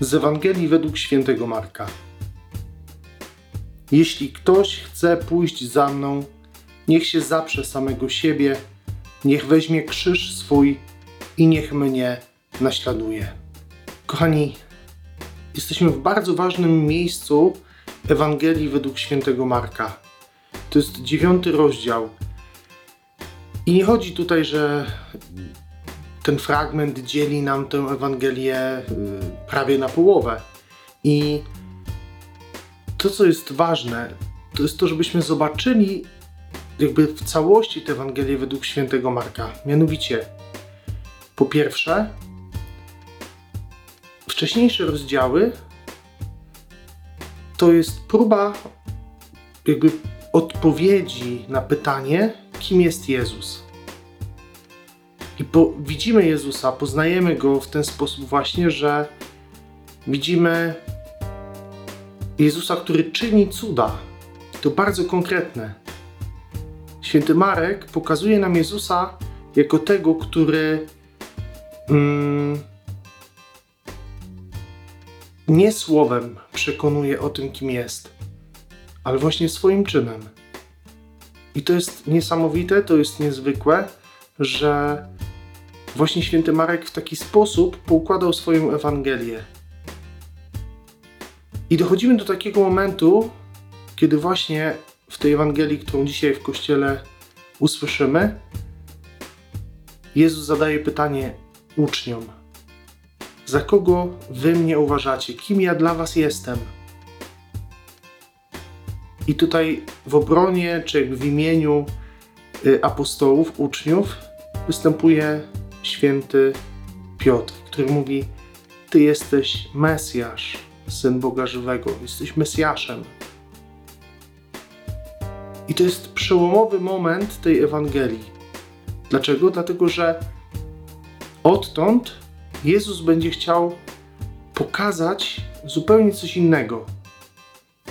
Z Ewangelii według świętego Marka. Jeśli ktoś chce pójść za mną, niech się zaprze samego siebie, niech weźmie krzyż swój i niech mnie naśladuje. Kochani, jesteśmy w bardzo ważnym miejscu Ewangelii według świętego Marka. To jest dziewiąty rozdział. I nie chodzi tutaj, że ten fragment dzieli nam tę Ewangelię y, prawie na połowę. I to, co jest ważne, to jest to, żebyśmy zobaczyli jakby w całości tę Ewangelię według świętego Marka. Mianowicie, po pierwsze, wcześniejsze rozdziały to jest próba jakby odpowiedzi na pytanie, kim jest Jezus. I po, widzimy Jezusa, poznajemy go w ten sposób właśnie, że widzimy Jezusa, który czyni cuda. To bardzo konkretne. Święty Marek pokazuje nam Jezusa jako tego, który mm, nie słowem przekonuje o tym, kim jest, ale właśnie swoim czynem. I to jest niesamowite, to jest niezwykłe, że właśnie święty Marek w taki sposób poukładał swoją Ewangelię. I dochodzimy do takiego momentu, kiedy właśnie w tej Ewangelii, którą dzisiaj w kościele usłyszymy, Jezus zadaje pytanie uczniom: Za kogo wy mnie uważacie? Kim ja dla was jestem? I tutaj w obronie, czy w imieniu y, apostołów, uczniów, występuje święty Piotr, który mówi: Ty jesteś Mesjasz, syn Boga żywego, jesteś Mesjaszem. I to jest przełomowy moment tej Ewangelii. Dlaczego? Dlatego, że odtąd Jezus będzie chciał pokazać zupełnie coś innego.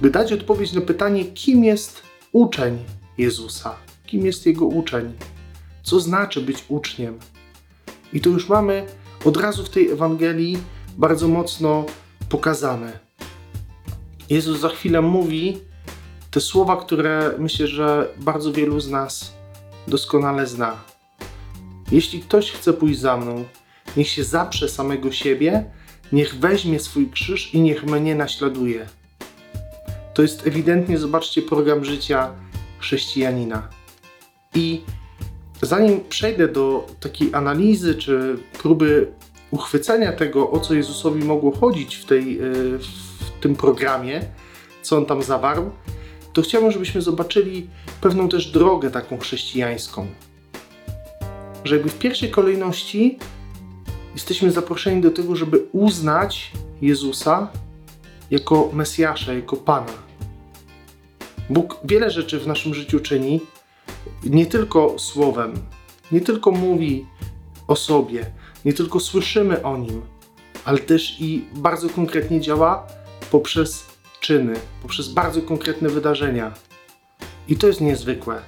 By dać odpowiedź na pytanie, kim jest uczeń Jezusa, kim jest jego uczeń, co znaczy być uczniem. I to już mamy od razu w tej Ewangelii bardzo mocno pokazane. Jezus za chwilę mówi te słowa, które myślę, że bardzo wielu z nas doskonale zna. Jeśli ktoś chce pójść za mną, niech się zaprze samego siebie, niech weźmie swój krzyż i niech mnie naśladuje. To jest ewidentnie, zobaczcie, program życia chrześcijanina. I zanim przejdę do takiej analizy czy próby uchwycenia tego, o co Jezusowi mogło chodzić w, tej, y, w tym programie, co on tam zawarł, to chciałbym, żebyśmy zobaczyli pewną też drogę taką chrześcijańską. Że jakby w pierwszej kolejności jesteśmy zaproszeni do tego, żeby uznać Jezusa jako Mesjasza, jako Pana. Bóg wiele rzeczy w naszym życiu czyni, nie tylko słowem, nie tylko mówi o sobie, nie tylko słyszymy o nim, ale też i bardzo konkretnie działa poprzez czyny, poprzez bardzo konkretne wydarzenia. I to jest niezwykłe.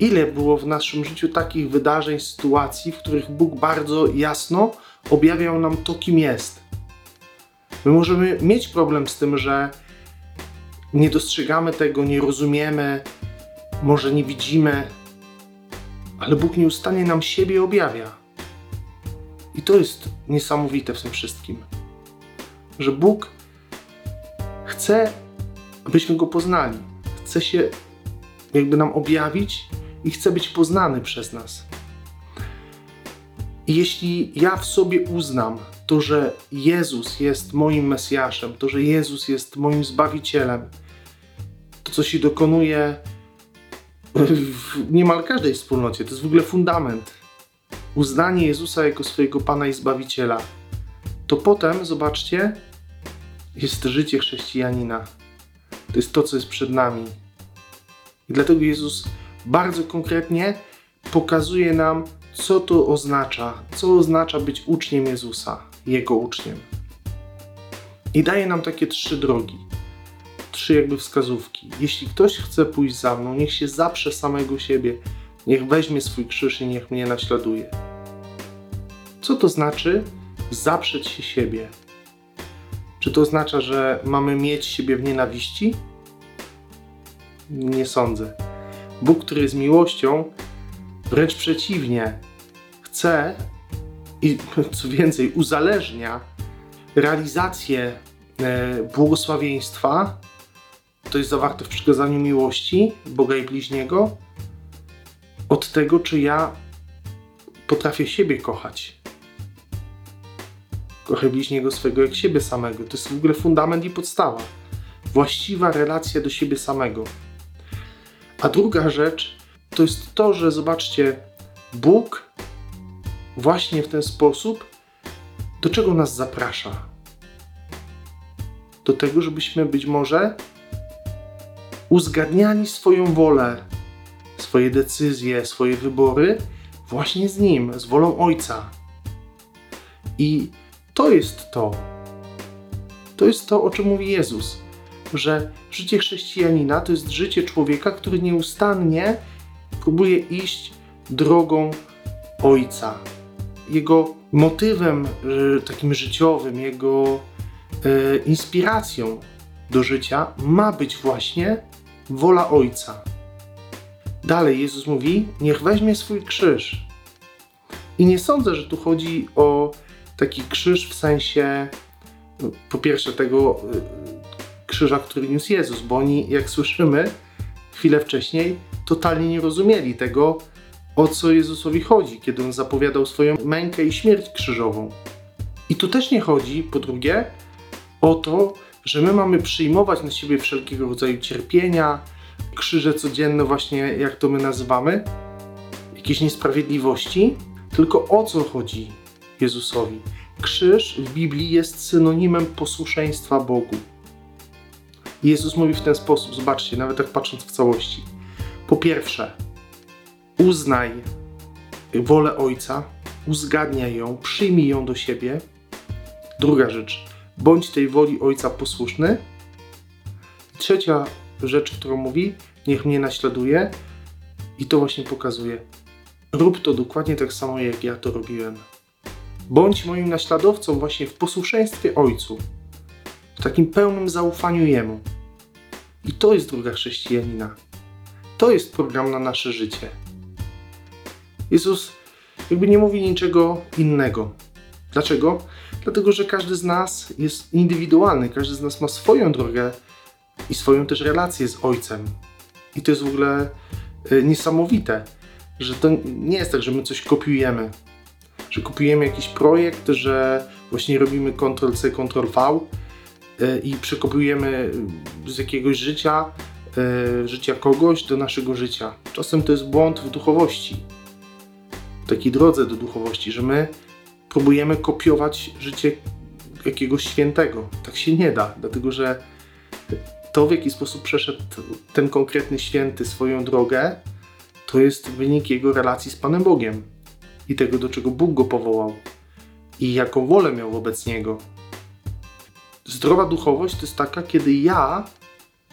Ile było w naszym życiu takich wydarzeń, sytuacji, w których Bóg bardzo jasno objawiał nam to, kim jest. My możemy mieć problem z tym, że nie dostrzegamy tego, nie rozumiemy, może nie widzimy, ale Bóg nieustannie nam siebie objawia. I to jest niesamowite w tym wszystkim, że Bóg chce, abyśmy Go poznali. Chce się jakby nam objawić i chce być poznany przez nas. I jeśli ja w sobie uznam to, że Jezus jest moim Mesjaszem, to, że Jezus jest moim Zbawicielem, to co się dokonuje w niemal każdej wspólnocie, to jest w ogóle fundament. Uznanie Jezusa jako swojego Pana i Zbawiciela. To potem, zobaczcie, jest życie chrześcijanina. To jest to, co jest przed nami. I dlatego Jezus bardzo konkretnie pokazuje nam, co to oznacza, co oznacza być uczniem Jezusa, Jego uczniem. I daje nam takie trzy drogi, trzy jakby wskazówki. Jeśli ktoś chce pójść za mną, niech się zaprze samego siebie, niech weźmie swój krzyż i niech mnie naśladuje. Co to znaczy zaprzeć się siebie. Czy to oznacza, że mamy mieć siebie w nienawiści? Nie sądzę. Bóg, który jest miłością, wręcz przeciwnie, chce i co więcej, uzależnia realizację e, błogosławieństwa, to jest zawarte w przykazaniu miłości Boga i bliźniego, od tego, czy ja potrafię siebie kochać. Kochaj bliźniego swego jak siebie samego. To jest w ogóle fundament i podstawa. Właściwa relacja do siebie samego. A druga rzecz to jest to, że zobaczcie, Bóg właśnie w ten sposób do czego nas zaprasza? Do tego, żebyśmy być może uzgadniali swoją wolę, swoje decyzje, swoje wybory właśnie z Nim, z wolą Ojca. I to jest to. To jest to, o czym mówi Jezus, że życie chrześcijanina to jest życie człowieka, który nieustannie próbuje iść drogą Ojca. Jego motywem y, takim życiowym, jego y, inspiracją do życia ma być właśnie wola Ojca. Dalej Jezus mówi: Niech weźmie swój krzyż. I nie sądzę, że tu chodzi o taki krzyż w sensie, no, po pierwsze, tego y, krzyża, który niósł Jezus, bo oni, jak słyszymy chwilę wcześniej, totalnie nie rozumieli tego, o co Jezusowi chodzi, kiedy on zapowiadał swoją mękę i śmierć krzyżową. I tu też nie chodzi, po drugie, o to, że my mamy przyjmować na siebie wszelkiego rodzaju cierpienia, krzyże codzienne, właśnie jak to my nazywamy, jakieś niesprawiedliwości, tylko o co chodzi Jezusowi? Krzyż w Biblii jest synonimem posłuszeństwa Bogu. Jezus mówi w ten sposób, zobaczcie, nawet tak patrząc w całości. Po pierwsze, uznaj wolę Ojca, uzgadniaj ją, przyjmij ją do siebie. Druga rzecz, bądź tej woli Ojca posłuszny. Trzecia rzecz, którą mówi, niech mnie naśladuje i to właśnie pokazuje. Rób to dokładnie tak samo, jak ja to robiłem. Bądź moim naśladowcą właśnie w posłuszeństwie Ojcu, w takim pełnym zaufaniu Jemu. I to jest droga chrześcijanina. To jest program na nasze życie. Jezus jakby nie mówi niczego innego. Dlaczego? Dlatego, że każdy z nas jest indywidualny, każdy z nas ma swoją drogę i swoją też relację z Ojcem. I to jest w ogóle y, niesamowite, że to nie jest tak, że my coś kopiujemy, że kopiujemy jakiś projekt, że właśnie robimy Ctrl-C, Ctrl-V y, i przekopiujemy z jakiegoś życia, y, życia kogoś do naszego życia. Czasem to jest błąd w duchowości takiej drodze do duchowości, że my próbujemy kopiować życie jakiegoś świętego. Tak się nie da, dlatego że to, w jaki sposób przeszedł ten konkretny święty swoją drogę, to jest wynik jego relacji z Panem Bogiem i tego, do czego Bóg go powołał i jaką wolę miał wobec niego. Zdrowa duchowość to jest taka, kiedy ja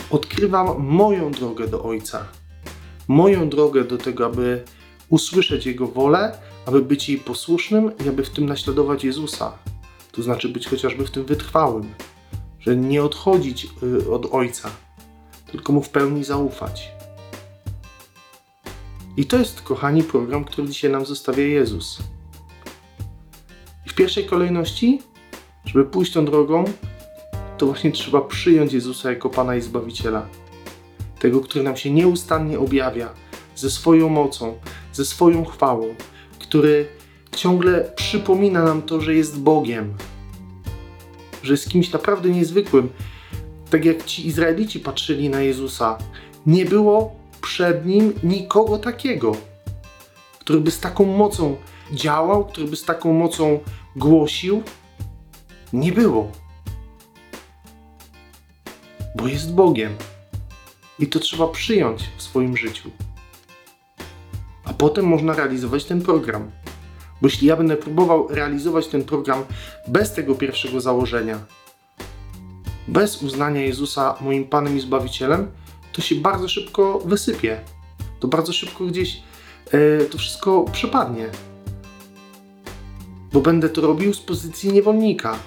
odkrywam moją drogę do Ojca, moją drogę do tego, aby usłyszeć Jego wolę, aby być jej posłusznym i aby w tym naśladować Jezusa. To znaczy być chociażby w tym wytrwałym, że nie odchodzić y, od Ojca, tylko Mu w pełni zaufać. I to jest, kochani, program, który dzisiaj nam zostawia Jezus. I w pierwszej kolejności, żeby pójść tą drogą, to właśnie trzeba przyjąć Jezusa jako Pana i Zbawiciela. Tego, który nam się nieustannie objawia ze swoją mocą, ze swoją chwałą, który ciągle przypomina nam to, że jest Bogiem, że jest kimś naprawdę niezwykłym. Tak jak ci Izraelici patrzyli na Jezusa, nie było przed nim nikogo takiego, który by z taką mocą działał, który by z taką mocą głosił. Nie było. Bo jest Bogiem. I to trzeba przyjąć w swoim życiu potem można realizować ten program. Bo jeśli ja będę próbował realizować ten program bez tego pierwszego założenia, bez uznania Jezusa moim Panem i Zbawicielem, to się bardzo szybko wysypie. To bardzo szybko gdzieś e, to wszystko przepadnie. bo będę to robił z pozycji niewolnika.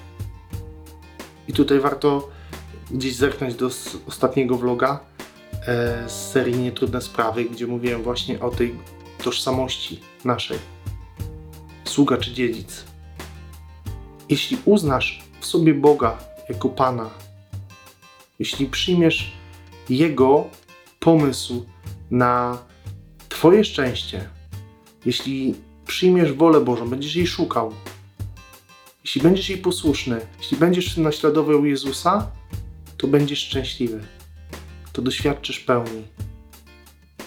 I tutaj warto gdzieś zerknąć do ostatniego vloga e, z serii Nietrudne Sprawy, gdzie mówiłem właśnie o tej tożsamości naszej. Sługa czy dziedzic. Jeśli uznasz w sobie Boga jako Pana, jeśli przyjmiesz Jego pomysł na Twoje szczęście, jeśli przyjmiesz wolę Bożą, będziesz jej szukał, jeśli będziesz jej posłuszny, jeśli będziesz naśladował Jezusa, to będziesz szczęśliwy. To doświadczysz pełni.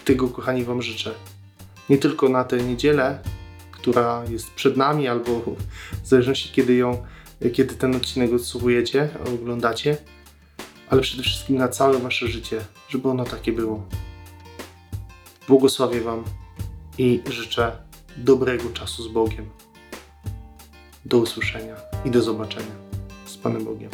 Tego, kochani, Wam życzę. Nie tylko na tę niedzielę, która jest przed nami, albo w zależności kiedy ją, kiedy ten odcinek odsłuchujecie, oglądacie, ale przede wszystkim na całe Wasze życie, żeby ono takie było. Błogosławię Wam i życzę dobrego czasu z Bogiem. Do usłyszenia i do zobaczenia z Panem Bogiem.